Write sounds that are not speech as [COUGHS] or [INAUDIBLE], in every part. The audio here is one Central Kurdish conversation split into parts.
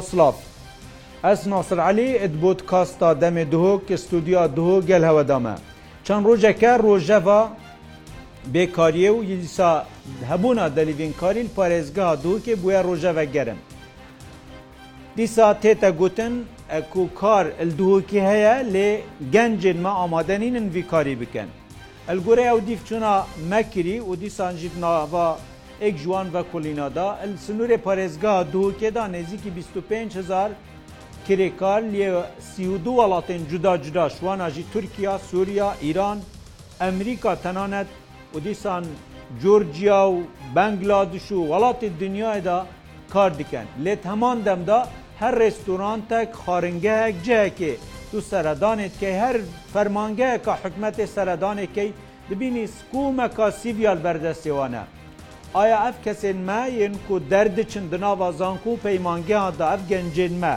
Slav. Ez Nasir Elî it bodkasta demê dihok studiya diho gel heweda me. Çend rojeke rojeva bêkariye û yîsa hebûna delîvînkarî parêzgeha dihokê bûye rojeve gerin. Dîsa tête gotin ku kar il dihokî heye lê gencên me amadenînin vîkarî bikin. El gore ew dîvçûna mekirî û dîsan jî nava ek ji wan ve kolîna da il sinûrê parêzgeha duhokê da nêzîkî 25 hezar kirêkar lê siûdu welatên cuda cuda şwana jî Tirkiya, Sûriya, İran, Emerîka tenanet û dîsan Georgia û Bengladeş û welatê dünyayê da kar diken. Lê heman demda her restorantek xaringehek cihekê tu seredanêtkey her fermangeheka hikmetê seredanêkey dibînî skûmeka siviyal berdestêwan e. ئایا ئەف کەسێن مەین و دەردچن دناوا زانکو و پەیمانگەیاندا ئەف گەنجێنمە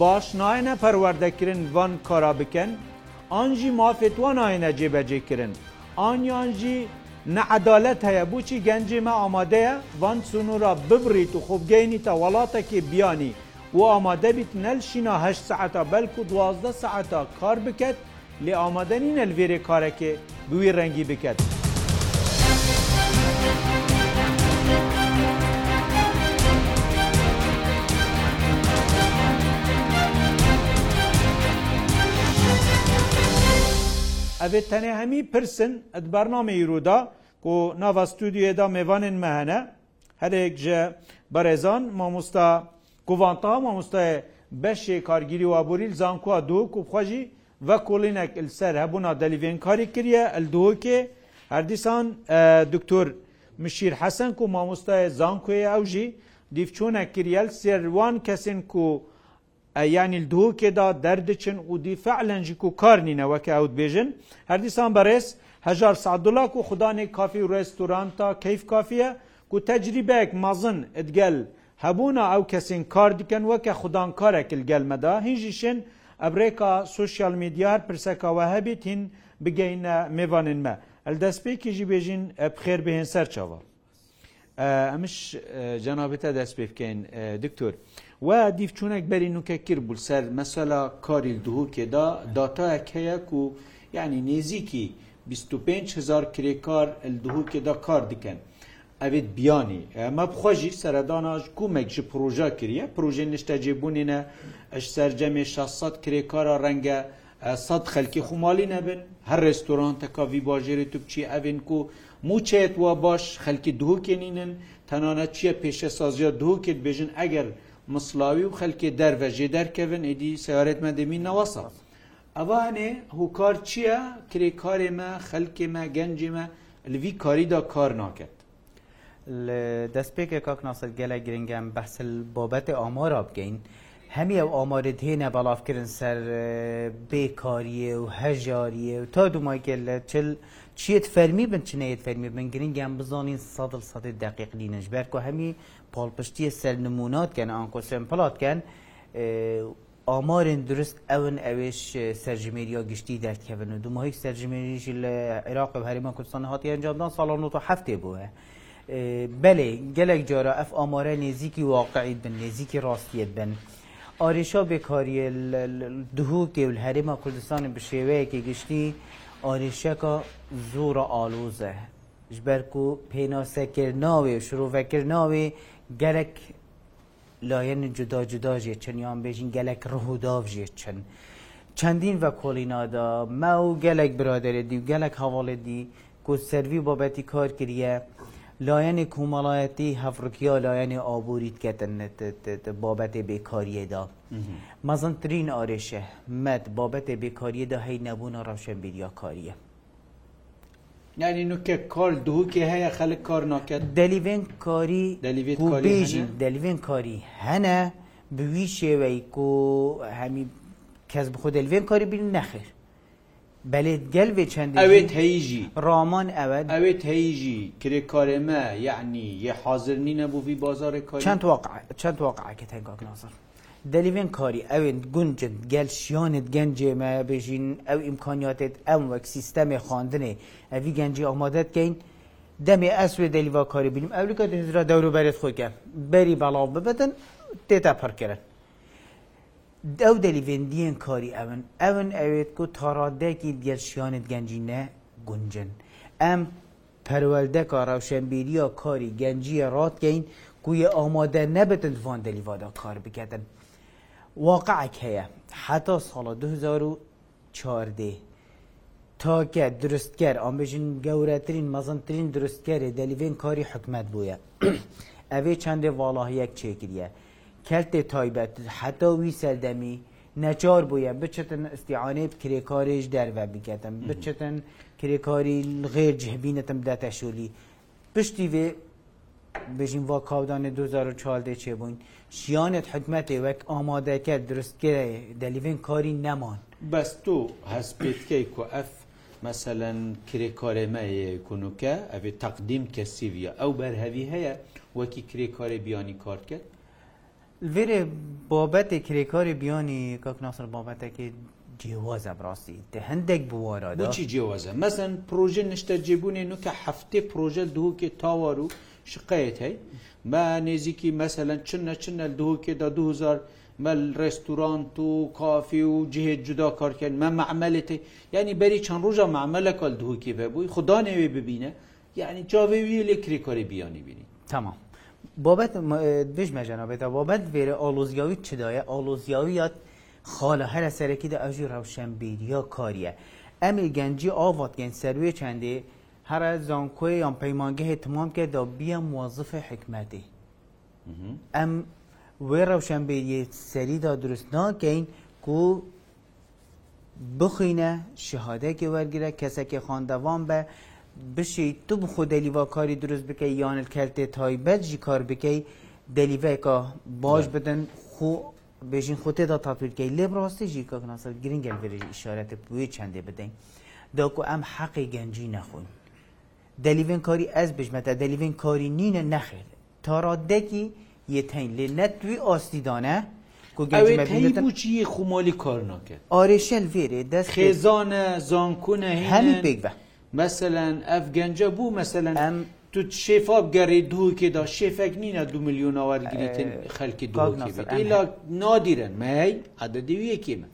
باش نایەنە پەروەردەکردن ڤان کارا بکەن ئانجی مافێتوان نایەنە جێبەجێکردن ئانیانجی نەعەدالەت هەیە بچی گەنجێمە ئامادەیە ڤان سنوورا ببریت و خوبگەینی تە وڵاتێکی بیانی و ئامادەبیت نەلشینا هە سعتا بەلک و دوازدە سعتا کار بکەت لێ ئامادەنی نەلوێرێ کارەکێ بوی ڕەنگی بکەت. ئەێ تەنێ هەمی پرسن ئەت بەرنامەی ڕوودا و ناوا ستودیێدا میێوانên me hene herek ji berêzan mamosta kovanta mamostaye beşê kargirî waborîl zankuwa do ku xwe jî ve kolînek il ser hebûna delîvênkarî kiriye el dookê herdîsan doktor Mişîr hesen ku mamostaye zankuye ew jî dîvçûnek kiriyel serwan kesên ku ئەیانی دووکێدا دەردچن و دیفع لەنجیک و کارنینەوەکە ئەوت بێژن هەردیسان بەڕێز هەژار سعدولاک و خوددانی کافی و ڕێستورانتا کەیف کافیە و تەجریبەیەک مەزن ئەدگەل هەبوونا ئەو کەسین کار دیکەن وەکە خوددان کارێکل گەلمەدا هینجیشن ئەبرێکا سوسیال میدیار پرسەکەوە هەبیت هین بگەینە میوانن مە ئەلدەستپێکیژی بێژین بخێر بهێن سەرچەوە. ئەمش جەنابێتە دەست پێ بکەین دکتۆر و دیفچوونێک بەری نوکەکر بوو سەر مەسەلا کاری دووکێدا داتایەک هەیە و یعنی نێزیکی 25هزار کرێکار دووکێدا کار دیکەن. ئەوێت بیانی ئەمە بخۆژی سەرداناش کومێک ji پروژە کریە پروژێ نیشتەجێبوونینە ئەش سەررجەمێ 600 کرێکارە ڕەنگە سەد خەلکی خومالی نەبن هەر ڕێستۆران تەکاوی باژێری تو بچی ئەڤین و موچێت وە باش خەلکی دووکێنینن تەنانە چییە پێشە سازیە دووکێت بێژن ئەگەر مسلاوی و خەلکی دەرڤەژێ دەرکەون ئیدی سیارەتمە دەمین نەوەساف ئەوانێ هوکار چییە کرێکارێمە خەلکێمە گەنجێمە لڤی کاریدا کار ناکەێت دەستپێکە کاکناسەت گەلە گرنگەم بەسل بابەتی ئامارا بگەین. هەمی ئەو ئامارت هێنە بەڵافکردن سەر بێکاریە و هەژاریە و تا دومایکە لە چل چیت فەرمی بن چنەیەت فەرمی بن گرنگیان بزانین سەدل سەدی دقیق دینش بەرکە هەمی پاڵپشتیە سەر نموناتکەن ئانکۆسێن پڵاتکەن ئامارێن درست ئەون ئەوێش سەرژمێریا گشتی دەرکەبن و دوماهی سەرژمێریشی لە عێراق و هەریمە کوردستان هاتی ئەنجامدان ساڵان و هەفتێ بووە. بەێ گەلێک جارە ئەف ئامارە نێزییکی واقعیت بن نێزییکی ڕاستیت بن. ئارێشا بێکاریە دهوکێ و هەرێمە کوردستانی بە شێوەیەکی گشتی ئاریشەکە زۆرە ئالوزە ژبەر و پێناسەکردناوێ و شرۆڤەکردناوێ گەلک لایەن جدا جداژێ چەندیان بێژین گەلک ڕهوداڤژێ چەند چەندین بە کۆلینادا مە و گەلک برادێدی و گەلک هەواڵێدی کو سەروی بابەتی کار کردە لایەنی کومەڵایەتی هەفرکیا لایەنی ئابووریت کەتن بابەتێ بێکاریەدا مەزنترین ئارێشە مەد بابەتێ بێکاریەدا هەی نەبوونە ڕەوشەبیریاکاریە. یعنی نوکە کار دووکێ هەیە خەلک کار ناکرد دەلیڤێن کاری دەلیێژین دەلیڤێن کاری هەنە بوی شێوەی و هەمی کەس بخۆ دەلوێن کاری بین نەخێر بەلێت گەلێ چەند ئەوێت هەیژی ڕامان ئەوەت ئەوێت هەیژی کرێ کارێمە یعنی یە حاضر نینە بووی بازارێک چەند واقع چەند واقعکە تنگاک نازر دەلیێن کاری ئەوێن گونجن گەل شیانت گەنجێمە بێژین ئەو ئیمکانیاتێت ئەم وەک سیستەمی خواندنێ ئەوی گەنجی ئامادەتکەین دەمێ ئەسوێ دەلیوا کاری بینیم ئەولیکە دزرا دەوروبەرێت خۆکە بەری بەڵاو ببەن تێتا پڕکردن دەو دەلیڤێندیەن کاری ئەون ئەون ئەوێت کو تاڕادێکی گەلشیانت گەنجینە گونجن ئەم پەروەلدەکە ڕەوشەمبیریە کاری گەنجیە ڕاتگەین کویە ئامادە نەبتن فان دەلیوادا کار بکەن. واقعك هەیە حتا ساڵە 2014 تاکە دروستکەر ئامبژین گەورەترین مەزنترین دروستکەری دەلیڤێن کاری حکومت بووە [COUGHS] ئەوێ چەندێ واڵاهەیەک چێکریە کەلتێ تایبەت حتا وی سەردەمی نەچار بووە بچتن استیعانێ کرێکارێش دەرە بکەتم بچتن کرێکاری غێر جهبینەتم دەتەشولی پشتی وێ بژین وا کاودانە 2014 چێ بووین شیانت حکمەتی وەک ئامادەکە درستکرێ دەلیڤین کاری نەمان بەس تۆ هەستپێتکەی کو ئەف مثلەن کرێکارێمەیە کوونکە ئەێ تەقدیم کەسیڤە ئەو بەرهەوی هەیە وەکی کرێکارێ بیانی کار کرد لێرێ بابەتێ کرێکاری بیانی کاکناسر بابەتێکی جیوازە بڕاستی تە هەندێک بوارە چی جیوازە مەزەن پرۆژە نیشتە جێبوونێ نوکە هەفتێ پرۆژە دووکێ تاوار و شقەت هەی مە نێزیکی مەسەەن چنە چنە دوکێدا 2000 مەل ڕێستورانت و کافی و جهێت جودا کارکرد مە معمەلێتی ینی بەری چەند ڕژە معمەلە کال دووکی بەبووی خدا نێوێ ببینە یعنی چاوێوی لێ کریکاری بیانی بینی تەمام بابەت بژمەژەنابێتە بابەت بێرە ئالۆزیاوی چدایە ئالۆزیاویات خاڵە هەرە سەرەکیدا ئەژی ڕەوشەمبیر یا کاریە ئەمی گەنجی ئاوات گەن سەروێ چەندێ هەرە زانکۆی یان پەیمانگەهێ تمام کردەوە بیە موازفە حکمەتی ئەم وێ ڕەوشەمبێ سەریدا دروست ناکەین کو بخینە شهادەکی وەرگرە کەسێکی خواندەوان بە بشی تو بخۆ دەلیوا کاری دروست بکەی یان کەلتێ تایبەت ژی کار بکەی دەلیڤێکە باش بدەن خۆ بێژین خۆتێدا تاپیرکەی لێ ڕاستی ژی کاکناسەر گرنگگەل بێژی ئشارەتە پوێ چندێ بدەین داکو ئەم حەقی گەنجی نەخۆین delivên karî ez bijme te delivên karî nîne nexêr taradekî yeteyîn lê net wî astîdane بچی خمالی کار ناکرد ئارێشل vêrê dest خێزانە زانکوونە هەمی پێکە مثلەن ئەف گەنجە بوو مثلەن ئەم تو شێفا بگەڕێ دووکێدا شێفێک نینە دو میلیۆن ئاوەرگێتن خەلکی دولا نادیرن مەی عدەدەویەکی من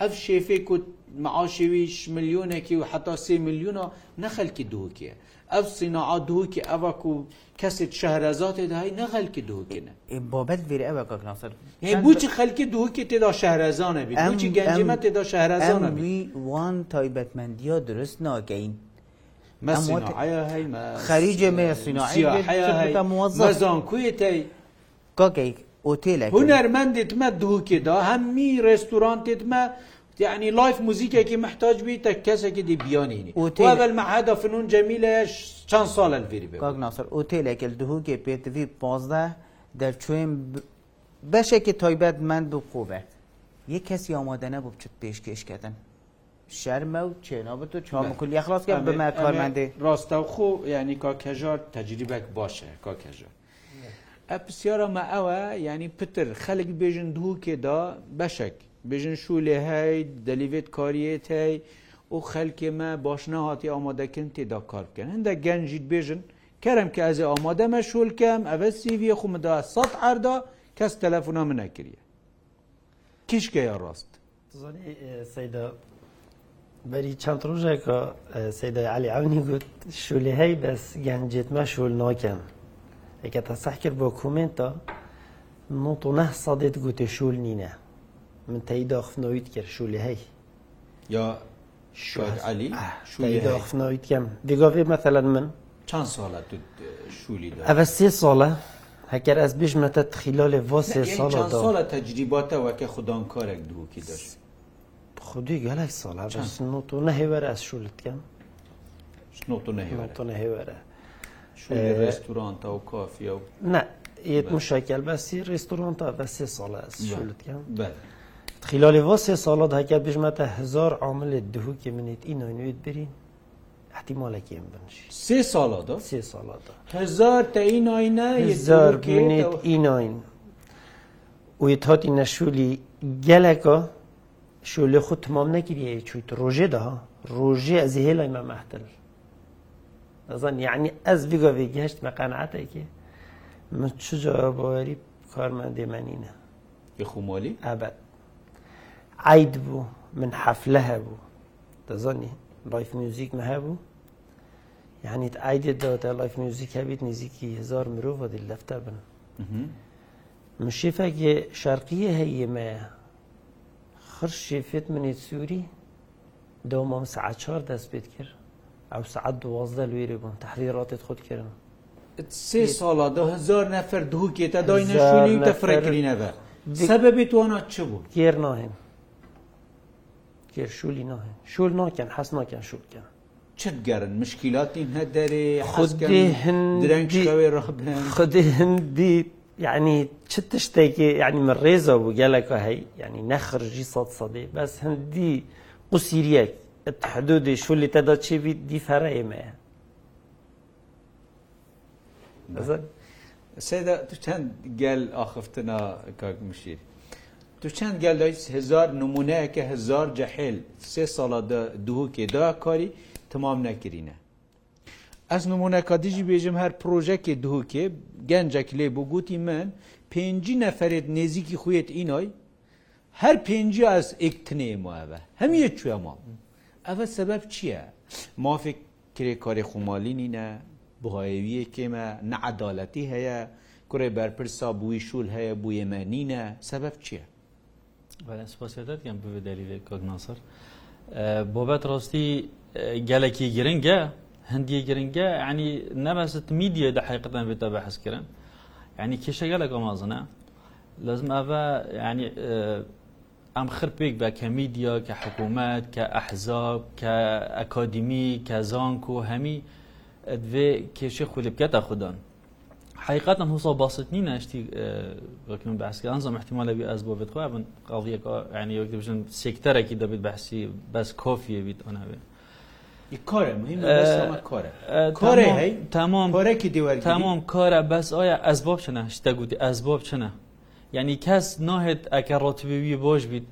ئەف شێفێک و معاشویش میلیۆنێکی و حتا سێ میلیۆنە نەخەلکی دووکێ ئەف سینعا دووکی ئەوەک و کەسێک شەهرەزاتێ داهی نەخەل دووکێنە بابەت بێ ئەوە کاکناسەر بچی خەلکی دووکی تێدا شارەزانە بچی گەنجمە تێدا شارەزانە وان تایبەتمەندیە درست ناگەین. خەریجێ مێ سینعی موەزان کوێتی کاکەیک ئۆتێلە هوەرمەندێتمە دووکێدا هەممی ڕێستورانتێتمە يعني لايف موزيكي محتاج بيه تكسك دي بيانيني وقبل مع هذا فنون جميلة چند سال الفيري بيه كاك ناصر اوتيلك الدهوكي بيتفي 15 در چوين بشكي تايبت من دو قوه یه کسی آماده نبود چه پیشکش کردن شرم و چناب تو چهام کلی اخلاص کرد به من کارمنده راستا خو یعنی کاکجار تجربه باشه کاکجار بسیار ما اوه یعنی پتر خلق بیجن دو که دا بشک بێژن شوولێ هەی دەلیوێت کاریێت هەی و خەلکێمە باشنا هاتی ئامادەکردن تێدا کارکەن هەندە گەنجیت بێژن کەرم کە ئەزێ ئامادەمە شولکەم ئەvە سیVە خومدا سەد ئەردا کەس تەلەفۆنا منەکردە کیشکەیە ڕاست سەدە بەری چەند ڕژێکە سەدە علی ئەونی گوت شولی هەی بەس گەنجێتمە شول ناکەم ئەکە تا سەح کرد بۆ کومنتە 90 سەدێت گوتە شول نینە من تەیداخفنەوەیت کرد شولهەی یا علی شوخفنەوەیت کەم دیگاێ مەمثلەن من چەند ساڵە شولی ئەە سێ ساڵە هەکەر ئەس بژمەتە تخیلالێ بۆ سێ ساڵ ساڵە تەجریباتەوەکە خوددان کارێک دووکی دەست خودی گەلک ساڵە و نەهێوەرە ئەس شولتکەم نەهێوەرە ڕێستورانتە و کافیە و نە یت مشاکەل بەسی ڕێستورانتە بە سێ ساڵە شولتکەم بەە خلال وا سێ ساڵات هەکە بژمەتە هزار عاملێت دهوکێ منێت ئی نوێت برین احتیمالێکیم بنش سێ ساڵدا سێ ساڵدا هزار تەیناینەێت ئیناین و هاتی نەشولی گەلەکە شولێ خود تمام نەکردی چیت ڕۆژێداها ڕۆژێ ئەزی هێلای مە مەحتل ئەزان یعنی ئەس بگەێ گەشت مە قەنعاتێکی من چجا بۆوەری کارمەندێمەنینە یخمۆلی ئابەت عید بوو من حەفلە هەبوو دەزانی لایف میوزیکمە هەبوو یعنیت ئایدێتەوە تا لایف میوزیک هەبیت نزیکی هزار مرۆڤ دی لەفتە بن من شێفەکێ شەرقیە هەیەمەیە خر شێفێت منێت سووری دەومام سعچار دەست پێت کرد ئەو سعات دوازدە لێرە بووم تحریڕاتێت خۆت کردم سێ ساڵا دهزار نەفر دووکێتە داینەشونی تەفرەکردینەوە سەبەبی توانات چ بوو گێر ناهێن کێشولی ناهێن شول ناکەن حەس ناکەن شولکەن چ گەرن مشکیلاتی هەدەێ خودی هەند درەنگی خودی هەندی یعنی چ تشتێکی یعنی من ڕێزە بوو گەلەکە هەی ینی نەخرجی سەد سەدێ بەس هەندی قوسیریەک حدودی شولی تەدا چێوی دیفەرە ئێمەیە سێدا تو چەند گەل ئاخفتنا کاک مشیر تو چند گل هزار نمونه که هزار جحیل سه سال دو که دا کاری تمام نکرینه از نمونه کادیجی بیجم هر پروژه که دو که گنجک لی بگوتی من پنجی نفرت نزیکی خویت اینای هر پنجی از اکتنه ما اوه همیه چوه ما اوه سبب چیه؟ ما فکر کار خمالی نینه بهایویه که ما نه عدالتی هیه کره برپرسا بوی شول هیه بوی منینه سبب چیه؟ سپاس دەکەم بەدەلیل کۆگناسەر بۆبەت ڕاستی گەلێکی گرنگە هەندیە گرنگە ینی نەبەست میدیە دە حقیقەتان بێتە بە حەزکردن ینی کێشەگە لە گۆمازنە لەزم ئەە ینی ئەم خر پێک بە کە میدیا کە حکوومەت کە ئەحزاب کە ئەکادمی کە زانک و هەمی دوێ کێشی خولی بکەتە خوددان حقیقت هم حوصا باست نین اشتی وکم بحث کردن زم احتمال بی از بابت خواه بن قضیه که یعنی وقتی بشن سکتر اکی دبید بحثی بس کافیه بید آنها بید کاره مهم بس کاره کاره هی تمام کاره که دیوار تمام کاره بس آیا اسباب چنه اشتا گودی اسباب چنه یعنی کس ناهد اگر راتبه بی باش بید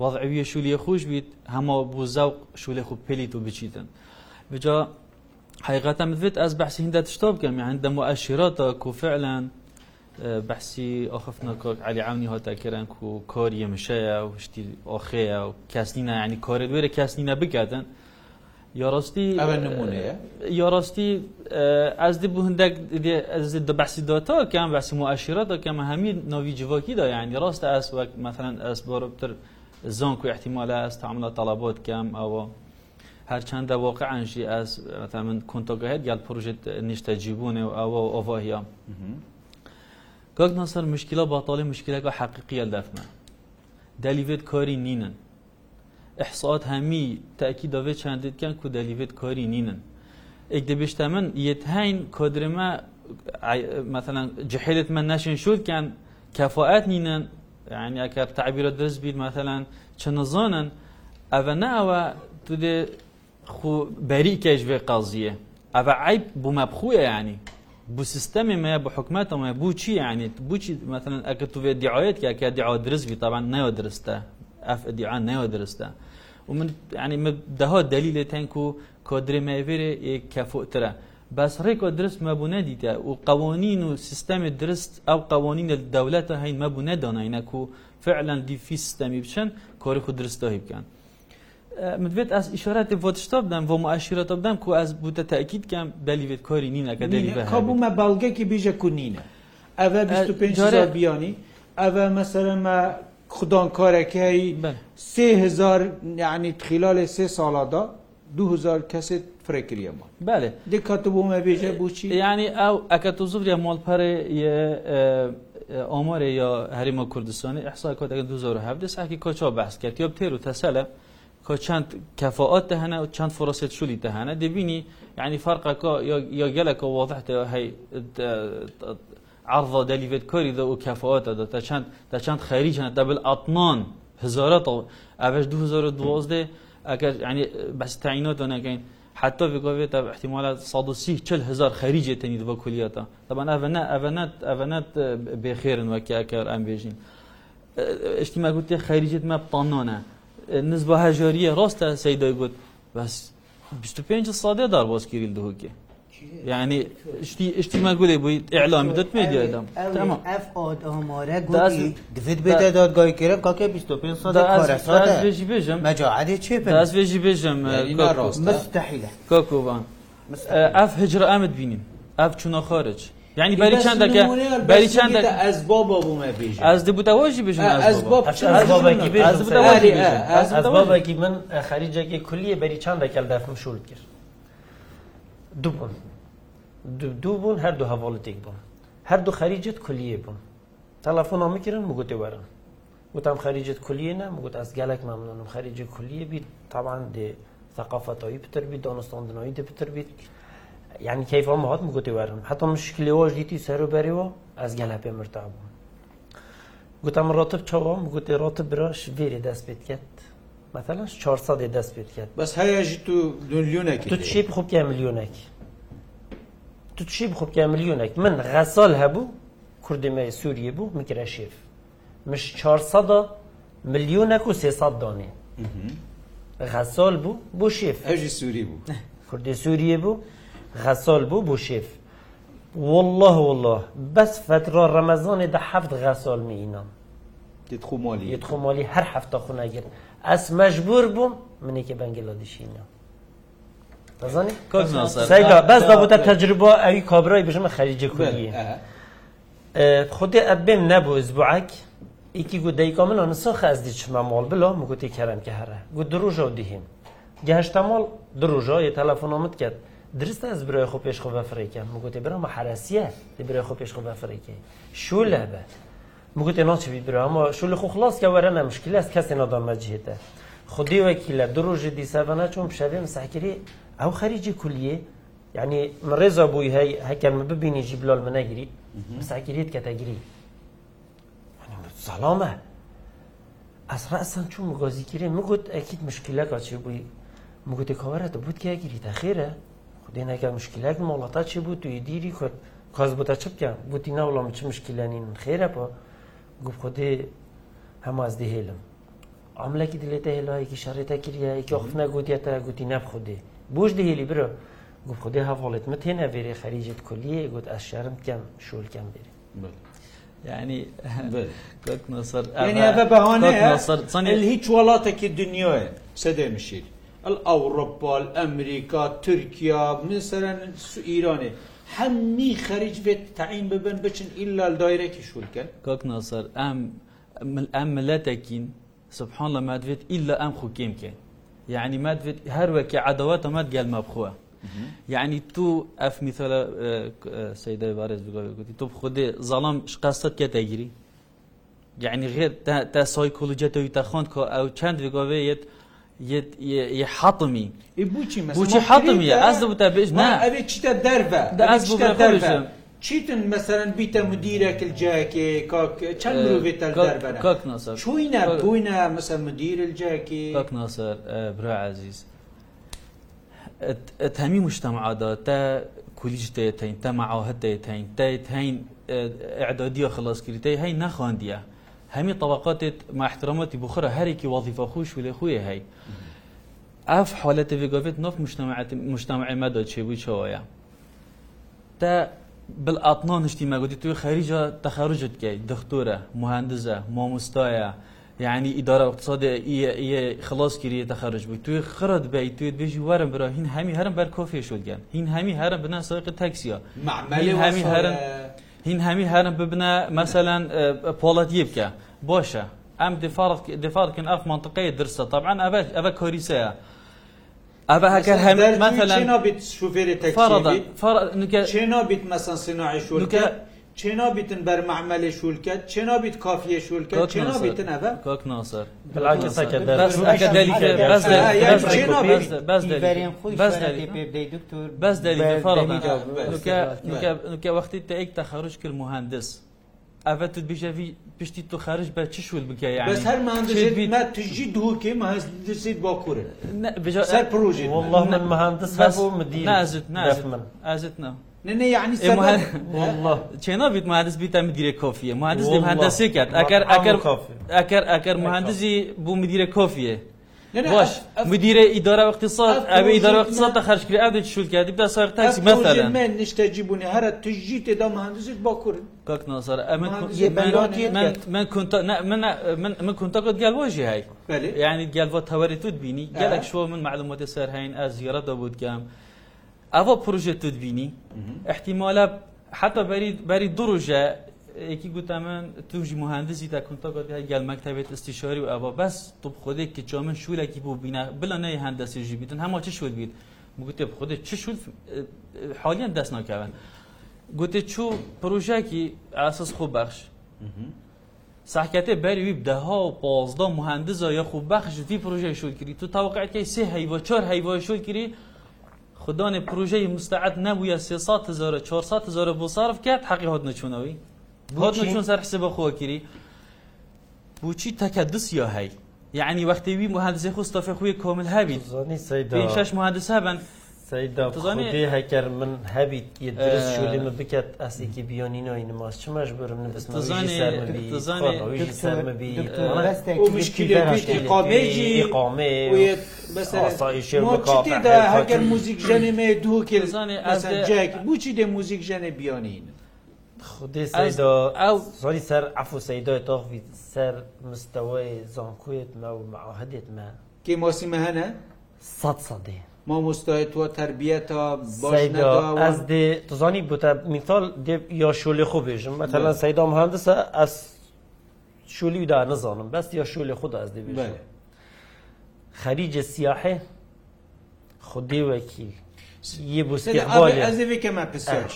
وضعوی شولی خوش بید همه بو زوق شولی خوب پلیتو بچیدن بجا حقيقة مثبت أز بحسي هندا تشتوب كم يعني عندما مؤشراتك وفعلا بحسي أخفنا كوك علي عوني هاتا كران كو كار يمشايا وشتي أخيا وكاسنينا يعني كار دويرة كاسنينا بكاتن يا راستي أبا نمونة يا راستي أز دي بو هندك دي أز دي بحسي داتا كم بحسي مؤشراتك كم همي نوي جواكي دا يعني راست أس وقت مثلا أس باربتر زانكو احتمال أس تعمل طلبات كم أو هەرچەندە وەقعانشی ئەس من کۆنتۆگەهێت یاد پروژێت نیشتەجیبوونێ و ئەوە ئۆڤهیا گەکتنا سەر مشکلە باتاڵی مشکلەکە حەقیقیە دەفمە دەلیوێت کۆری نینن احسات هەمی تاکی دەوێت چندێتکەن کو دەلیوێت کۆری نینن ئێک دەبێشتە من یەتهین کۆدرمە مثلا جحێت من نەشین شوودکەن کەفاعات نینن یعنی ئەگەر تعبیرە درست بیر مثلا چە نزانن ئەوە نەوە تو دێ خو بەریکێش بێ قازیە ئەە عیب بوومە بخوە ینی بوو سیستەمی مەیە بە حکومەتەوە بوو چی ینی بچی مثلەن ئەکە تو بێ دیعاەت یاکە دیعا درستبی تاوان نەوە درستە ئەف دیعان نەوە درستە و من ینی دەها دەلی لێ تەنک و کۆدرێ مەوێرێ کەفۆترە بەس ڕێکەوە درست مەبوو نەدیتە و قوانین و سیستەمی درست ئەو قوانین لە دەولەتە هەین مەبوو نەدانینەک و فعلەن دیفی سیستەمی بچن کۆری خو درستەوەی بکەن. مدوێت ئەس ئیشارەتی ڤۆتشتۆ بدەم بۆ معشیرەتە بدەم کو ئەس بوتە تاکیدکەم بەلیێت کۆری نینەکە دەلیبوومە باڵگەکی بیژە کونینە ئەە 25 بیانی ئەە مەسەرمە خوددان کارەکەی سهزار یعنی خلالێ سێ ساڵادا 2000 کەسێت فرێکریەمە بەێ دیکات بۆمە بێژە بچی ینی ئەو ئەکە تو زوریە مۆڵپەرێ ئۆمۆرە یا هەریمە کوردستانی ئەحسا کۆتەکە 2007 ساکی کۆچۆ بەس کرد یا پێر و تەسەلە کە چەند کەفاعاتە هەنا و چەند فرۆسێت شولی دەهانە دەبینی یعنی فەرقەکە یا گەلەکە وەضحتە هەی عرضە دەلیێت کاری دا و کەفاعاتە دا تا چەند تا چەند خەریجەنە دەبل ئاتمان هزارەتەوە ئەبش 2012 ئەگەر ینی بەستعینەوە نەگەین حتى بقويت احتمالات صادوسي چل هزار خارجي تنيد وكلياتا طبعا افنا افنات افنات بخير وكي اكر ام بيجين اجتماع قلت خارجيت ما بطنانه نزبە هەژۆریە ڕۆستە سەیدەگوت بەس 25 سادێ داربۆسگیریل دهوکێ یعنی شتی اشتیما گولی بوی اعلام بدت میدیا دم تمام اف اد اماره گولی دوید بده داد گای کرد کاکه 25 سال کار ساده از ویجی بجم مجاعد چه پر از ویجی بجم اینا راست مستحیله کاکو وان اف هجر امد بینیم اف چونا خارج یعنی بەری چندەکە بەری چند ئەزباب بوومە بێژ ئەس دەبووتەوەژی بژ ئەزبابێکی من خەریجێکی کولیە بەری چندەکەل دەفم شول کرد دوو بوون دوو بوون هەردوو هەواڵتێک بووم هەردوو خەریجت کولیە بووم تەلەفۆنا میکردن وگوتی وەرم وتم خەریجت کولیە نە وگوت ئەس گەلک مەمنونم خەریجی کولیە بیت تاوان دێ ثقافەتەوەی پتر بیت دانستاندنەوەی دە پتر بیت. یعنی کەیفم هات گوتیوەرم حتا مشکلەوە ژیتی سەرروبەریەوە ئەزگەلا پێ مرتا بوو گوتم ڕۆتب چاوام گوتی ڕۆتە براش بێری دەست پێت کرد مثلا 400 دەست پێت کرد بەس هەیە تو میلیونێک تو چی بخوبکە میلیونێک تو چی بخوبکە میلیونێک من غەسال هەبوو کوردمە سووریە بوو میکرەشیف مش 400 میلیونێک و 300 دانێ غەسال بوو بۆ شێف ئەژی سووری بوو کوردی سووریە بوو غەسۆل بوو بوو شێف والله والله بەس فترۆ ڕەمەزانێ دە حەفت غەسۆل میینام یتخمۆلی یتخمۆلی هەر هەفتە خوناگیر ئەس مەژبور بووم منێکی بەنگلۆ دیشینە بەس دابتە تەجربە ئەوی کابرای بژمە خەریجە کوردی خودێ ئەبێم نەبوو زبعک ئیکی گو دەیکا من نسۆ خەزدی چمە مۆڵ بلۆ مگوتی کەرم کە هەرە گو درژە و دیهیم گەهشتا مۆڵ درژە یە تەلەفۆنۆمت کرد درستە ئەس برای خۆ پێش خۆ بەفرێکە مگوتی برەمە حراسیە لە برای خۆ پێش خۆ بەفرێکی شو لە بە مگوتی ناچوی برامەوە شو لە خۆ خلاصکە وەرەە مشکل ئەس کەسێ نادامەجێتە خودی وەکی لە دو ڕۆژی دیسابەنا چۆن شەوێ مساکری ئەو خەریجی کولیە یعنی من ڕێزا بووی هەی هەکەم ببینی جیبلال منەگیری مساکریت کەتەگیری سەڵامە ئەسرا ئەسان چوو مگۆزیگیری مگوت ئەکیت مشکلەکە چی بووی مگوتی کاوەرە دەبوت کیاگیری تا خێرە دێنەکە مشکلات مۆڵەتا چی بوو توی دیری خۆت کاز بۆتە چ بکەم گوتی ناوڵام چ مشکلانین خێرە بۆ گوپ خودێ هەمازدە هێلم ئەملەکی دلێتە هێلایەکی شارێتە کریایەکی ئۆخفنە گوتیێتە گوتی نەب خودێ بۆش دەهێلی برە گوپ خودێ هەواڵێت مە تێنە بێرێ خەریجت کولیە گوت ئەشارم بکەم شۆلکەم بێرێ يعني كنت [LAUGHS] نصر يعني هذا بهونه هيك ولاته الدنيا سدى مشيل الأوروبا الأمريكا تركيا مثلا إيراني حمي خارج بيت تعيين ببن بشن إلا الدائرة كشول كان كاك ناصر أم أم ملاتكين سبحان الله ما دفت إلا أم خوكيم كان يعني ما دفت هر وكي عدوات ما تقال ما بخوه یعنی تو ئەف میثلە سیدای بارێز بگوتی تۆ خودێ زەڵام شقاست کە تەگیری یعنی غێر تا سای کوڵجێتەوەی تەخۆند کۆ ئەو چەند بگوێت حەڵمی بچی حەڵمیە ئاس بتە بێژ ئەێ چیتە دەربە دەربە. چیتن مەسەرەن بیتە مدیرەکە جاکێ چەند مرۆڤێتە دەربە چوینە بووینە مەسە مدیر جاکێ ناسەر برا عزیز. هەمی مشتەمەعادا تا کولیش دەیتین تەمەعاهت دەیتین دەیت هەین ئەعدادیە خلاصکردی هەین نەخواندیە. هەمی طبقاتێت ماحترمەتی بخرە هەرێکی وظیفە خوش و لێ خوێ هەی ئاف حالەتە ڤێگۆڤێت نف مشتتەمە مەدا چێبوویەوەیە تا بالعاتنا نیشتی مەگوتی توی خەریجە تەخەرجت کەی دختورە مهندزە مامۆستایە یعنی ئیدارە اقتصاد خلاص کردی تەخەرج بوو توی خرت بی توی بێژی وەرم برا هین هەمی هەرم بەر کۆفێ شدگەن هین هەمی هەرم بنا سەرقی تەکسیە هەمی هەرم هین هەمی هەرم ببنە مەسەلەن پۆڵەتیە بکە بۆشە ئەم دفارکن ئەف منطقەیە درسە طبعاان ئەە ئەە کۆریسەیە. ئەە هەکە هەمێت مەمثلەن شوفێری تەفاڕدا نکە چێ نبییت مەسەن سناعیشورکە چێ نابیتن بەرمەعمەلێ شولکە چێ نابیت کافیە شولکە چێ نابیتن ئەە کۆک ناسەر بەس دەکە وەختی تا ئەیک تا خەڕش کرد مهندس. ئەە تو بژەوی پشتی تو خارج بە چ شول بکەی هەرمان تژی دووکێ مازیت بۆ کوورن بژە پروژی والله من مهندس هەبوو مدی نازت نازت من ئازت نە. نه نه يعني سبب مهن... والله چنا بيت مهندس بيت مدير كافيه مهندس دي مهندسي كات اگر اگر اگر اگر مهندسي بو مدير كافيه باش مدير اداره واقتصاد ابي اداره واقتصاد تخرج كري ابي شو كاتب بس صار تاكسي مثلا من نستجيبوني هر تجيت دا مهندسك باكور كاك ناصر من من من كنت من من من كنت قد قال واجي هاي يعني قال فوت هوري تدبيني قال لك شو من معلومات سر هاين ازيره بود كام ئەوە پروژە توت بینی احتیمالە حتا بەری دوڕژە یەکی گوتەمەن توژی مهندزی تا کنتۆگەت گەلمەکتتەبێت استیشاری و ئەوە بەس تو خودێک کە چۆمن شوولێکی بوو بینە بڵە نەی هەندەسیژی بیتن هەما چی شول بیت گوتێ خودێ چ شول حالیان دەست ناکەون گوتێ چوو پروژێکی ئاسس خۆ بەخش ساحکەتێ بەری وی دەها و پازدا مهندزە یە خوب بەخشتی پروژەی شول کردی تو تاوقعەکەی سێ هەیوە چۆر هەیوە شول کردی خدانێ پروژەی مستعد نەبووە 400 بۆ صرف کرد حەقی هات نچوونەوەی هات نچون سەر حسب بەخۆکیری بچی تەکەدس یا هەی یعنی وەختیوی مهندسی خوستەفە خوی کۆمل هەبین شش مهندس هەبن سەیداڵێ هەکەر من هەبیت درستشوێمە بکات ئەسێکی بیۆنینەوەی نماز چمەش برم بەسەرمەبیقامێجیقامێ هەگەر موزیک ژەنێ مێ دووکێزانێ ئەسەرجێک بچی دێ موزیک ژەنێ بیۆنین. خودی سیدا او سری سر عفو سیدا تاخوی سر مستوی زانکویت ما و معاهدت ما کی موسیمه هنه صد صده مامۆستای تۆ تربیەتە ئەس دێ دزانی بۆتە میتال دێ یا شولێ خۆ بێژم مەتەلا سەیدا هەندسە ئەس شولیدا نزانم بەست یا شولێ خوددا ئەس دێ بێژم خەریجە سیاحێ خودێوەکی یه بو استقبال از وی که ما پسش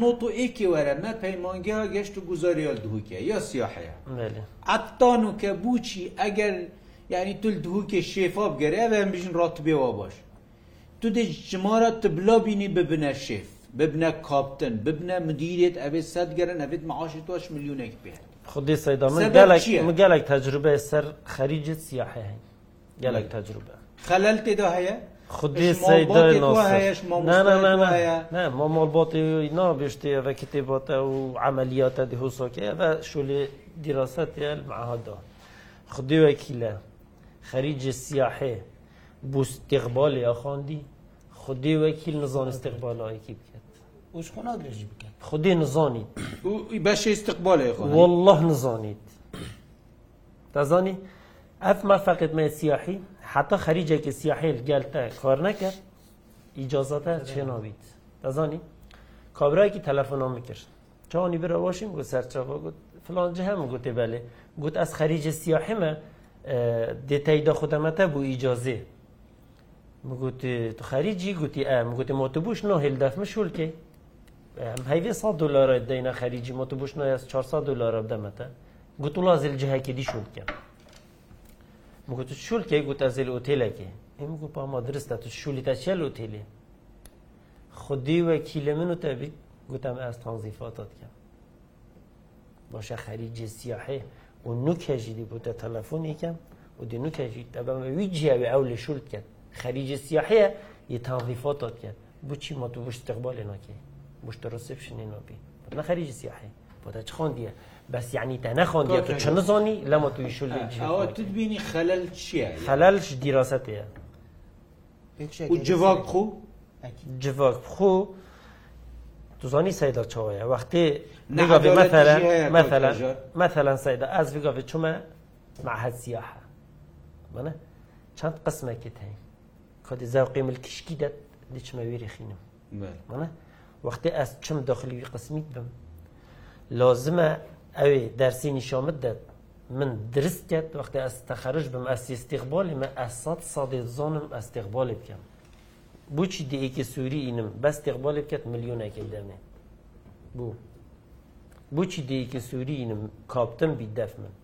نو تو ایکی وره ما پیمانگه گشت و گزاری دهوکه یا سیاحه بله عطانو که بوچی اگر یعنی تل دهوکه شفاف گره و هم بیشن راتبه و باشه تو دێ ژمارە تبلا بینی ببنە شێف ببنە کاپتن ببنە مدیرێت ئەبێت سەد گەرن ئەبێت مەعاشی تۆش ملیونێک پێێت خودی سەدا من گەلێک تەجروبە سەر خەریجت سیاحێ گەلێک تەجروبە خەلل تێدا هەیە خودی مامۆڵباتی نابشتێ ئەە کتێباتە و عملیاتە دیهوسۆکی ئەە شولێ دیراست معهادا خودی وەکیلە خەریجی سیاحێ بۆ استقبال یا خواندی خودی وەکیل نزان استقبالایکی بکات وش خۆ ناگرێژی بکات خودی نزانیت بەشی استقبالی خۆ والله نزانیت دەزانی ئەف ما فقط مە سیاحی حتا خەریجێکی سیاحیل گەلتە کار نەکرد ئیجازەتە چێ ناویت دەزانی کابراایکی تەلەفۆنا میکرد چاوانی برە واشین گو سەرچەوە گوت فلان جه هەم گوتێ بەلێ گوت ئەس خەریجە سیاحیمە دێتەیدا خودەمەتە بوو ئیجازێ مگوتی تو خەریجی گوتی ئەم گوتی مۆتبووش نۆ هێلدەف مشولکەی هەیێ سا دلارە دەینە خەریجی مۆتبووش نە 400 دلارە بدەمەتە گوت وڵا زلجهەکی دیشولکە مگوت شولکەی گوتە زل ئۆتێلەکێ ئێمە گو پاما درستە تو شولی تا چێل ئۆتێلێ خودی وەکی لە من و تەبی گوتم ئەس تانزیفاتاتکە باشە خەریجی سیاحێ و نوکەژی دی بوتە تەلەفۆنیکەم و دی نوکەژی دەبەمەوی جیاوی ئەو لە شولکەن خەریجی سیاحەیە یه تاغیفاتات کرد بۆ چی ما تو بۆ استقبالێ ناکێ بۆشتە ڕسپشنێ ناپی نە خەریجی سیاحەیە بۆ تا چ خۆندیە بس يعني تنخون دي تو نظني لما تو يشول آه. او تدبيني خلل شيء خلل دراسته وجواك خو جواك خو تزانی سیدا چاویه وقتی نگاه مثلا مثلا مثلا سیدا از ویگاه چومه معهد سیاحه منه چند قسمه که تهیم خۆی زاوقیمل کشکی دەت دچمە وێری خینم وەختی ئەس چم داخلیوی قسمیت بم لازمە ئەوێ دەرسینی شامت دەت من درستێت وەختی ئەس تەخەرش بم ئەسیستیقبالی مە ئەسات سادی زانم ئەستیقبالی بکەم بۆچی دیئکی سووری ئینم بەستیقبالی بکەت میلیۆنێکی دەمێ بوو بۆچی دیئکی سووری ئینم کاپتم بی دەف من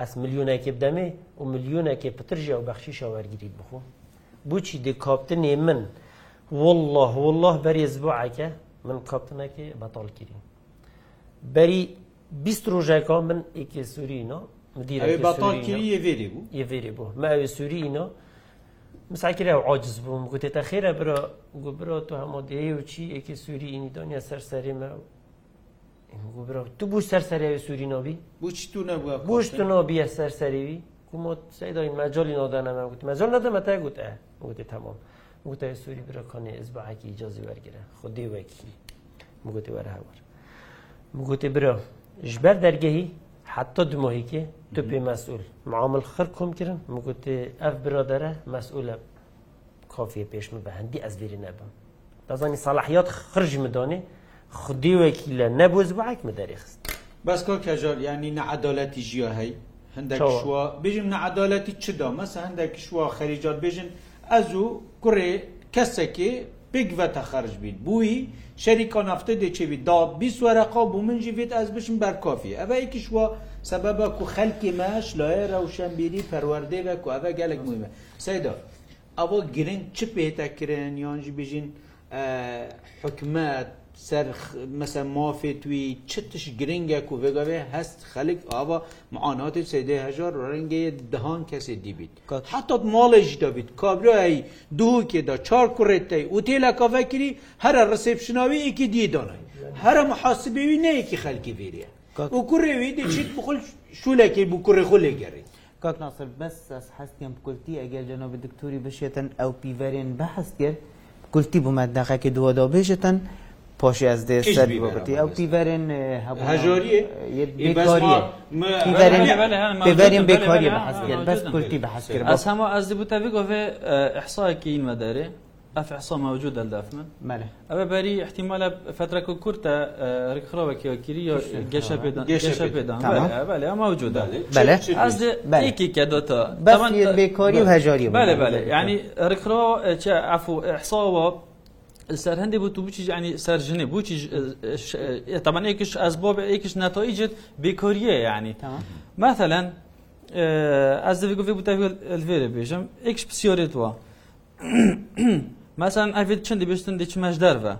ئەس میلیۆنێکی بدەمێ و میلیۆنێکی پترژە و بەخشی شاوەرگیریت بخۆ بچی دکاپتنێ من والله والله بەرێز بۆعکە من کاپتنەکە بەتال کردین بەری بیست ڕۆژێکا من ئێکێ سوورینۆ مدیرێ بوو ماوێ سوورینۆ مساکرە عجز بووم گوتێتە خێرە برا گوبرۆ تو هەمۆدەیە و چی ئێکی سووری ئینی دنیا سەرسەریمە گوبرۆ تو بوو سەرسەریوی سوورینۆبی بچ تو نەبووە بۆش تو نۆبیە سەرسەریوی کومۆت سەیدای مەجۆلی نۆدانەمە گوت مەجۆل نەدەمە تا گوتە وتی تمام وتی سوری برو کنه ازبعکی اجازه ورگیره خودی وکی مگوتی ور هاور مگوتی برو جبر درگهی حتی دو ماهی که تو پی مسئول معامل خر کم کردن مگوتی اف برادره مسئول کافیه پیش مبهندی از بیری نبم دازانی صلاحیات خرج مدانه خودی وکی لنبو ازبعک مدارخست بس کار کجار یعنی نه عدالتی جیا هی هندک شوا بجم نه عدالتی چدا مثلا هندک شوا خریجات بجم ez û kurê kesekê pik ve te xerj bît bûî şerîka nafte de çevî da bîs wereqa bû min jî vêt ez bişim berkafî ev ekî wa sebeba ku xelkê me ji layê rewşenbîrî perwerdê ve ku ev gelek mûme seyda ewa girin çi pê te kirin yan jî bijîn hikmet سەر مەسە مافێ توی چ تش گرنگە و بگەوێ هەست خەلک ئاوا معاناتی سێدە هەژار ڕەنگەیە دهان کەسێ دیبیت حتا ماڵێژ دەبیت کابرای دوو کێدا چار کوڕێتەی و تێلا کاڤکری هەرە ڕسێپشناوی ئیکی دیدانای هەرە محاسبێوی نەیەکی خەلکی بێریە و کوڕێوی دەچیت بخل شولێکی بوو کوڕێ خۆ لێگەڕی کاک ناصر بەس حستیان بکولتی ئەگەر جەنەوە دکتوری بشێتن ئەو پیڤەرێن بە حست کرد کولتی بوومەداخەکی دووەدا بێژێتەن. پۆشی ئەس دێ سەر بۆبتی ئەو پیڤەرن هەژۆریەێن بێکاری بەحەزگرن بەس کورتی بەحەزکرد بەس هەموو ئەس بوتە بگۆێ حساکی این مەدەرێ اف احصاء موجود الدافمن ماله ابا بري احتمال فتره كورتا ركخرو كيري جشا بيدان جشا بيدان بله بله موجود بله از يكي كدوتا بس بيكوري وهجاري بله بله يعني ركخرو عفوا احصاء سەر هەندێک بۆ تو بچی ینی سەرژنێ بچی تەمان ێکش ئەس بۆ ێکش ناتۆیجت بێکۆریە ینی مەثلەن ئەس دەگوفێ بتەێرە بێژم ئێکش پسیۆرێتوە [COUGHS] مەسان ئەفێت چندی بێشتن دێک مەشدەرە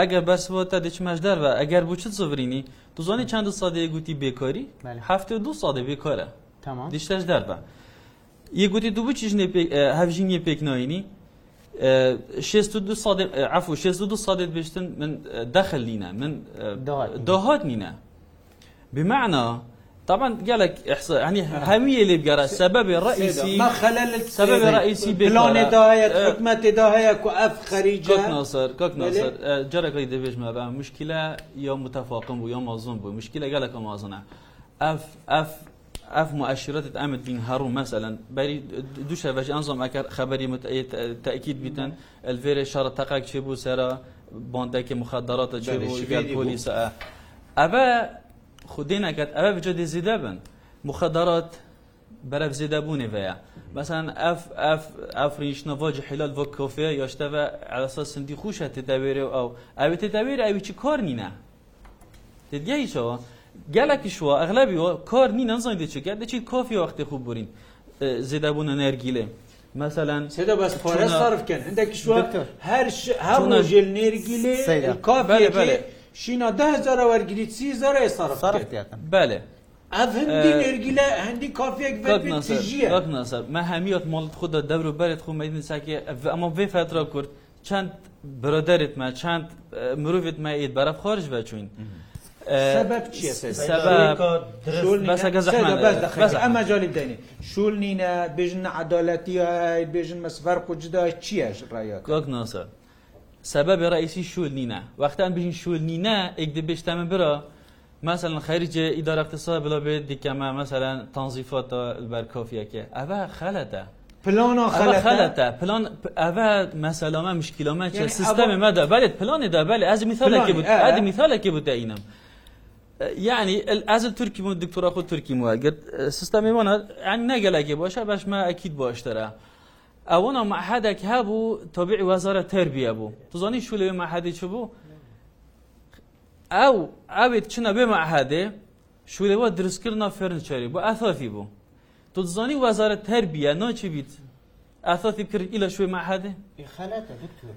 ئەگەر بەسەوە تا دێک مەشدەرە ئەگەر بچت زۆڤرینی تو زۆنی چند سادەیە گوتی بێکۆری هەفتێ دو سادە بێکۆرە دیشتەش دەرە یەگوتی دوو بچیژنێ هەژینیە پێکنەوەینی عفو 62 صادت بيشتن من دخل لينا من دوهات لينا بمعنى طبعا قالك احصاء يعني همية اللي بقرا السبب الرئيسي ما خلل السبب الرئيسي بلون دهاية حكمة دهاية كأف خريجة كوك ناصر كوك ناصر جرك لي ديفيج ما بقى مشكلة يوم متفاقم ويوم أظن مشكلة قالك ما أظنها اف اف اف مؤشرات عامل بين هارون مثلا بري دوش هفاش انظم اكر خبري مت... تاكيد بيتن الفيري شار تقاك شبو سرا باندك مخدرات شبو البوليس ابا خدينا كات ابا بجد زيدابن مخدرات برف زيدابوني فيا مثلا اف اف افريش نواج حلال فوق كوفي يشتوى على اساس سندي خوشه تدوير او او تدوير او تشي كورنينا تدجي شو gelekî şwa eglebî wa kar nî nezan dê çeker deçî kafî wextê xû borîn zêdebûna nergîlê مثلا سيدا بس فارس صرف كان عندك شو هر ش هم جل نيرجيلي الكافي بله شينا ده زرا ورجليت سي زرا صرف صرف بله اف هندي نيرجيلا هندي كافيك في تجيه قد نصر ما هميات مال خود الدور وبلد خو مدين ساكي اما في فتره كرد چند برادرت ما چند مروفت ما ايد برف خارج بچوين ئەمە جای بدەێ شول نینە بێژن عدالەتی بێژن مەسفەر قوجدا چیەش ڕایەک ناسە سبب رئیسی شول نینە وەختان بژین شول نینە ئێک دەبێشتەمە برە مثلا خەریجێ ئیدار اقتصاد بڵە بێت دیکەمە مەمثلەن تەنزیفۆتە بەرکۆفیەکە ئەە خەلەتە. پلان خلطه پلان اول مثلا مشکلمه چه سیستم ما ده بله پلان ده بله از مثال که بود از مثال که بود اینم يعني الازل تركي مو الدكتور اخو تركي مو قلت سيستم وانا يعني نقلك باش باش ما اكيد باش ترى اونا معهدك هابو تبع وزاره تربيه بو تظني شو اللي معهدي شو بو او عبيد كنا بمعهده شو اللي هو درس كرنا فرنشري بو اثاثي بو تظني وزاره تربيه نو بيت اثاثي بكر الى شو معهده خلاته دكتور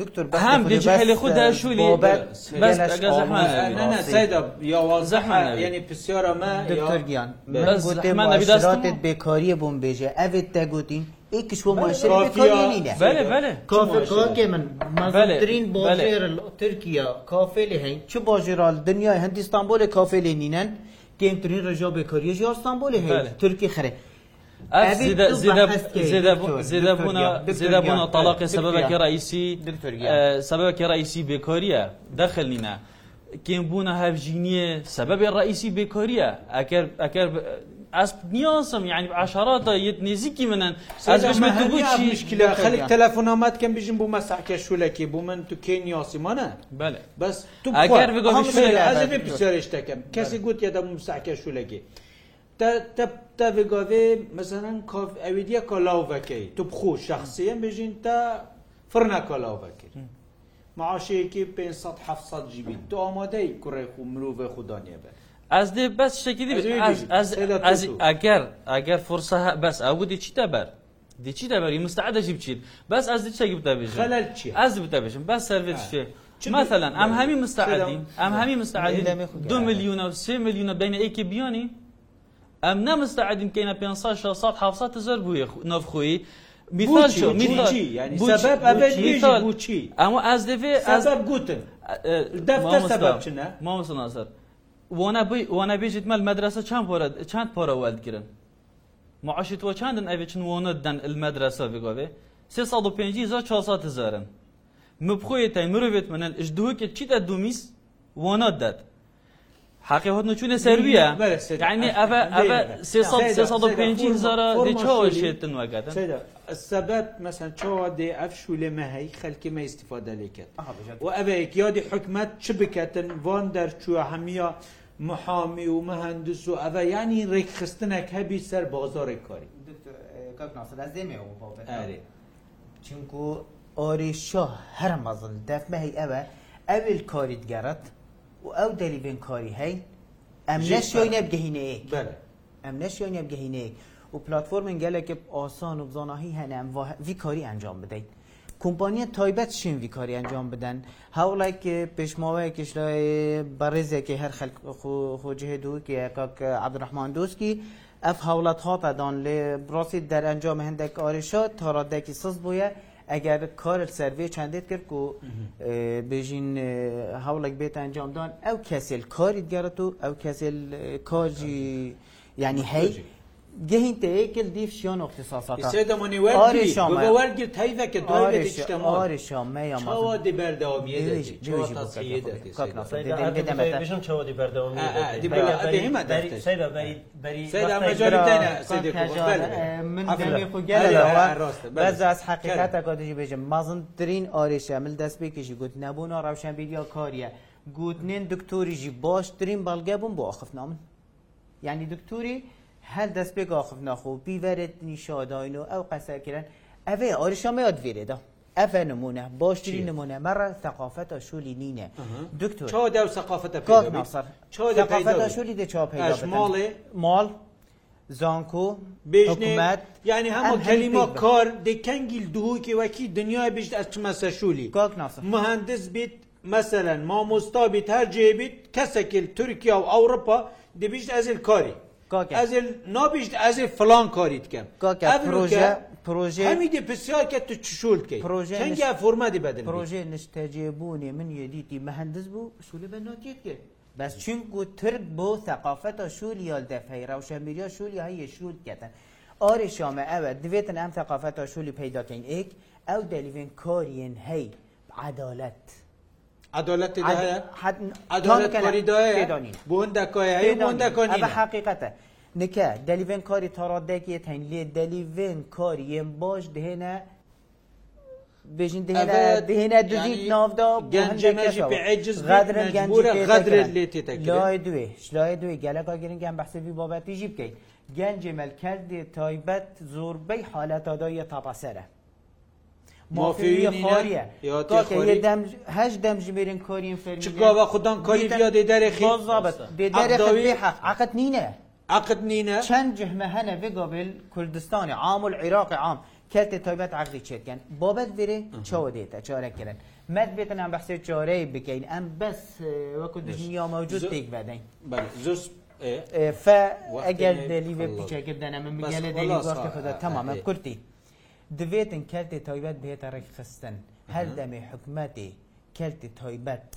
دکتۆر بەهام گەجی خوددا شولی یاوازەحان ینی پرسیارەمە دکتۆرگیان گوتێمانەبیداستێت بێکاریە بۆم بێژێ ئەvێت دەگوتین ئیکیش بۆ ماشێکێ من مەترین بۆ ترکیا کافێلی هەین چ باژێرال دنیای هەندستان بۆ لە کافێ لێنینەن گەمترین ڕژا بێکاریە ژ یاستان بۆ لە هەین ترکی خرێ زیدەبوونە تەلاقی سببەکی ڕئیسی سببەکی ڕئیسی بێکۆریە دەخلینە کێمبوونە هەفژینیە سببی ڕئیسی بێکۆریە ئەگەر ئەس نیازم یعنی عشاراتە یت نزیکی منن مشکلە خەک تەلەفۆنامات کەم بژم بۆ مەساکە شولەکی بوو من تو کێ نیاسیمانە بەس تو پرسیارشتەکەم کەسی گوت یەدە مساکە شولەکی تا vegavê mesela evidiye kalav vekey tu bixu şexsiyen bêjin te firna kalav vekir maaşekî 500 700 jibî tu amadeyî kurê xu mirovê xu daniye be ez dê bes şekilî eger eger fursa bes ew dîçî te ber dîçî te berî misteede jî biçîn bes ez dîçe bi te bêjin ez bi te bêjin bes servê dişe مثلا ئەم هەمی مستعدین ئەم هەمی مستعدین دو میلیونە و سێ میلیونە بینە ئەیکی بیانی ئەم نەمستعدین کەینە 500 600 700 زۆر بووە نەفخۆی میثالچی ئەمە ئەس دەوێ ئەس گوتن دەفتەرچنە مامەسە نازەر وانە بێژیت مەل مەدرسە چند پۆرە چند پۆرە وەلگرن معاشی تۆ چندن ئەوێ چن وۆنە دەن المەدرسە بگۆێ 350 زۆر 400 زارن مبخۆیە تای مرۆڤێت منن ش دووەکە چیتە دومیس وۆنە دەت حقی هات نچونه سرویه یعنی اوه اوه 350 هزار دی چه شیتن وگدن السبب مثلا چه دی اف شوله مهی خلکی ما استفاده لیکت و اوه یادی حکمت چه بکتن وان در چو همیا محامی و مهندس و اوه یعنی ریک خستنک هبی سر بازار کاری دکتر ناصر از دیمه او بابت آره چونکو آری شاه هر مظل دف مهی اوه اول کاری دگرت و ئەو دەلیبێن کاری هەین ئەم نەشیۆی نەبگەهینەیەک ئەم نەشیۆی نەبگەهینەیەک و پلتفۆرمن گەلێکە ئاسان و بزاناهی هەنە ئەم ویکاری ئەنجام بدەیت کمپانیە تایبەت شین ویکاری ئەنجام بدەن هەوڵێک پێشماوەیەکیش لە بەڕێزێکی هەر خەک خۆجهێ دووکە عبدڕحمان دۆستکی ئەف هەوڵەت هاتەدان لێ بڕاستی دەرەنجام هەندێک ئاریشە تاڕادێکی سز بووە ئەگەر کارت سەروێ چندێت کرد و بێژین هەوڵێک بێت ئەنجامدان ئەو کەسل کاری دیگەڕێت و ئەو کەسل کاجی ینی هەی gehinte kel div şiyon ihtisasata. İşte de moni ver ki bu ver ki tayve ki doğru bir işlem var. Ağrı şam me yamaz. Çava di berdavamiye de. Çava tasfiye de. Kakna dedim ne demek. Bizim çava di berdavamiye de. Di berdavamiye de. Seyda beri beri. Seyda mecalitene sedik. Min demi ku gel. Bazı az hakikate kadar bejim. Mazın trin ağrı şamil destbekişi gut nebuna ravşan bir ya kariye. Gutnin doktori jib baştrin balgebun bu akhfnamın. Yani doktori هەر دەست پێ گاخفناخۆ و بیوەرتنی شاداین و ئەو قەسەکردن ئەوێ ئاریشەمەیاد وێرێدا ئەفە نمونە باشترین نمونە مەڕە سەقافەتە شولی نینە دکتۆر چادا و سەقافەتە کاکسەر چاقافەتە شولی دە چاپ ماڵێ ماڵ زانکۆ بێژنێت یعنی هەموو کەلیمە کار دەکەنگیل دووکی وەکی دنیای بشت ئەچمەسە شولی کاکناسە مهندس بیت مثلەن مامۆستا بیت هەر جێبیت کەسەکیل تورکیا و ئەوروپا دەبیشت ئەزل کاری ez ê nabîj ez ê filan karî dikem proje proje hemî dê pisyarke tu çişol dike proje henge forma dê bedin proje niştecêbûnê min yedîtî mehendiz bû şûlê ben natiyetke بەس چونکو ترک بۆ تەقافەتە شولیال دەفەی ڕەوشەمیریا شولی هەیە شول کەتە ئارێ شامە ئەوە دوێتن ئەم تەقافەتە شولی پیداکەین ئێک ئەو دەلیێن کارین هەی عدالەت. عدالت ده حد عدالت کاری ده بوند کاری بوند کاری اما حقیقته نکه دلیون کاری تاراده که تنلی دلیون کاری باش دهنه بجن دهنا دهنا دزيد نافدا گنج مجي بعجز غدر گنج غدر اللي تتكلم لا دوي لا دوي گلا کا گرین گم بحث بی بابت جیب کی گنج ملکرد تایبت زوربی حالت ادای تپسره هەش دەمژمێرن کۆریم فەرچوا خوددان کاری دێ دەرێ عقت نینە عقد نینە چەند جمە هەنە بگۆبل کوردستانی عام و العراق عام کەتێ تایبەت عقلی چێتکەن بابەت درێ چاوە دێتە چارەکردن مەد بێتن ئەم بەحسێ چارەی بکەین ئەم بەس وەکو دژنیا مەوجود تێک بەدەین زۆر فەگەر دەلیێ پیچەکردنە من بگەلە دەلی تەمامە کورتی. دەوێتن کەلتی تایبەت بێتە ڕێکخستن هەر دەمێ حکومەتی کەلتی تایبەت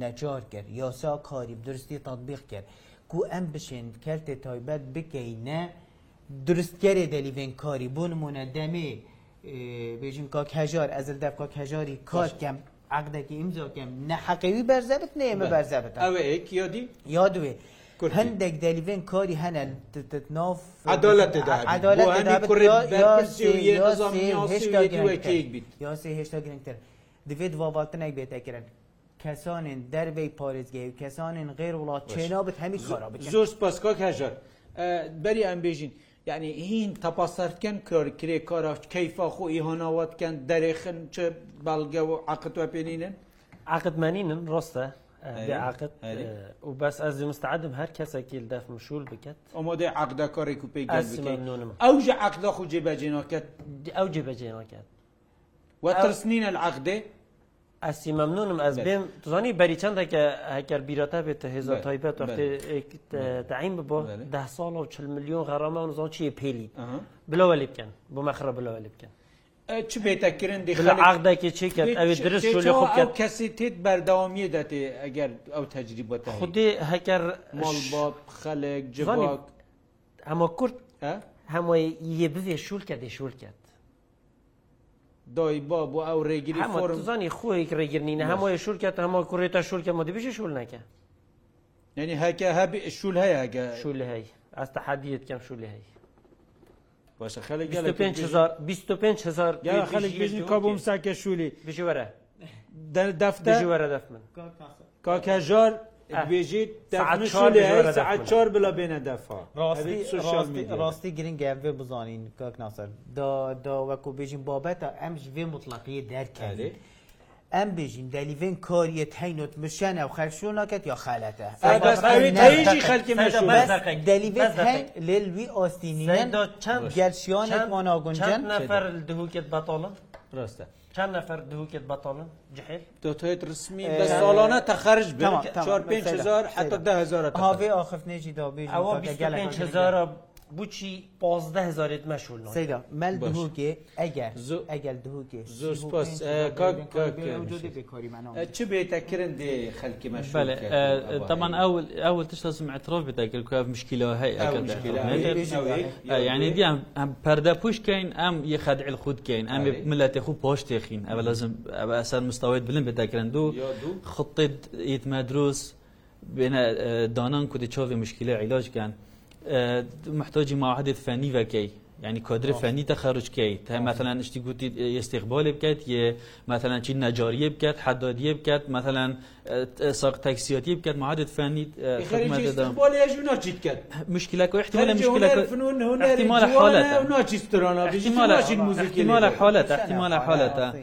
نەجار کرد یاسا کاری درستی تطبیق کرد کو ئەم بشێن کەلتی تایبەت بکەینە درستگەرێ دەلیڤێن کاری بۆ نمونە دەمێ بێژین کاک هەژار ئەزل دەب کاک هەژاری کاتکەم عقدەکی ئیمزۆکەم نەحەقەوی بەرزەبت نێمە بەرزەبت ئەوەیەک یادی یا دوێ هەندێک دەلیڤێن کاری هەنن هێشتا گرنگتر دەبێت واباتنێک بێتەکردن کەسانن دەربەی پارێزگەی و کەسانن غێر وڵات چێنابێت هەمی خراب زۆر پاسکاک هەژار بەری ئەم بێژین یعنی هین تەپاسەرکەن کارکرێ کارا کەیفا خۆ ئیهاناواتکەن دەرێخن چ بەڵگە و عقت وە پێێنینن عقتمەنینن ڕاستە عقد وبس ئەزی مستعدم هەر کەسێکی لەدەف مشول بکەت ئۆمۆدەی عقدا کارێک و پێی ئەو ژە عقدا خو جێبەجێنەکەت ئەو جێبەجێنەکەت وترسنینە العقدێ ئەسی مەمنونم ئەس بێن توانی بەری چندێکە هەکەر بیرەتە بێتە هێزار تایبەت تعین ببۆ ده ساڵ و چل میلیۆن غەڕامە و نزان چیە پێلی بلەوە لێ بکەن بۆ مەخرە بلەوە لێ بکەن چ بێتەکردن دیعادێکی چێکرد ئەوێ درست لە خۆ کەسی تێت بەردەوامی دەتێ ئەگەر ئەو تەجریبەت خودێ هەکەر مڵ خەلێک جوانک ئەمە کورت هەمووی یە بێ شول کە دێ شول کرد دای با بۆ ئەو ڕێگیری زانی خۆی ڕێگرنینە هەمووی شول کرد هەمە کوڕێتە شول کە مدیبیش شول نەکە یعنی هەکە هەبی شول هەیە شول هەی ئەستا حەدیت کەم شول هەیە باشە خەلک 25هزار خەلک بژنی کا بۆم ساکە شوولی بژوەرە دەفتەژوەرە دەف من کاکەژار بێژیت چار بلا بێنە دەفا ڕاستی گرنگگە بێ بزانین کاکناسەر دا وەکو بێژین بابەتە ئەمش بێ مطلقی دەرکەێت. ئەم بێژین دەلیڤێن کۆریەت هەینۆت مشیان ئەو خەرشوونەکەت یا خالەتە دەلیڤێت لێ لوی ئۆستینیان چەند گەرشیانێت مۆناگونجان نەفەر دهوکێت بەتۆڵن ڕاستە. چند نفر دهوکت بطالن جحیل دوتایت رسمی به سالانه تخرج بین 4 5000 حتی 10000 تا هاوی آخف نجی دابی او 25000 بچی پازده هزارت مشهول ناید سیدا مل دهوکه اگر اگر دهوکه زور سپاس کاک کاک چه بیتا کرن ده خلکی مشهول بله طبعا اول اول تش لازم اعتراف بتا کرد که مشکله هی اگر یعنی دی هم پرده پوش کین ام یه خدع الخود کین ام ملت خود پاش تخین اول لازم اصلا مستویت بلند بتا کرن دو خطه ایت مدروس بین دانان کد چاوی مشکله علاج کن محتاج معاهده فنی و کی یعنی کادر فنی تخرج کی تا مثلا اشتی گوتی استقبال بکرد یه مثلا چی نجاریه بکرد حدادیه بکرد مثلا ساق تاکسیاتی بکرد معاهده فنی خدمت دادم استقبال یه جونا چیت کرد مشکل کو احتمال مشکل کو احتمال حالت احتمال حالت احتمال حالت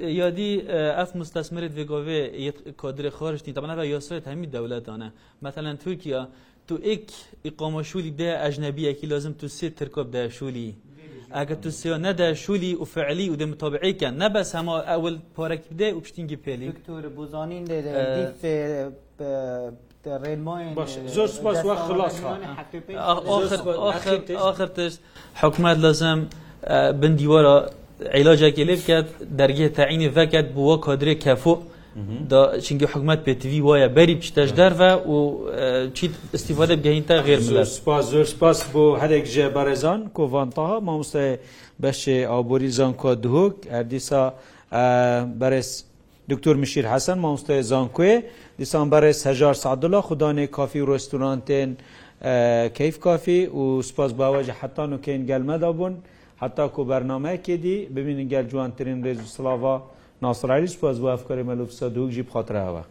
یادی اف مستثمرت وگوه کادر خارجتی طبعا و یاسرت همین دولتانه مثلا ترکیه تو ایک اقامه شولی ده اجنبیه که لازم تو سه ترکاب ده شولی اگر تو سه نده شولی و فعلی و ده مطابعه کن نه بس همه اول پارک بده و پشتینگی پیلی دکتور بوزانین ده دیف ريلماين باش زور سباس وخلاص اخر اخر اخر حكومات لازم بنديوارا عیلاجێکی لێ بکات دەرگێ تاعینی ڤکات بووە کۆدرێ کەفۆ چنگە حکومت پێتیوی وایە بەری پشتەش دەرە و چیت استیفادە بگەینتە غێر سپاس زۆر سپاس بۆ هەرێک ژێ بەڕێزان کۆڤانتەها مامۆستای بەشێ ئابووری زانکۆ دهۆک ئەردیسا بەرز دکتور مشیر حەسەن مامۆستای زانکوێ دیسان بەرز هەژار سعدڵە خوددانێ کافی و ڕستورانتێن کەیف کافی و سپاس باوەژە حتان و کەین گەلمەدا بوون. حتا کو بەرنمەیەکێ دی ببینین گەل جوانترین ڕێز سلااوا ناسرایلی سپاز بۆ ئەفکاری مەلوف سەدوک ژی بخاترەوە.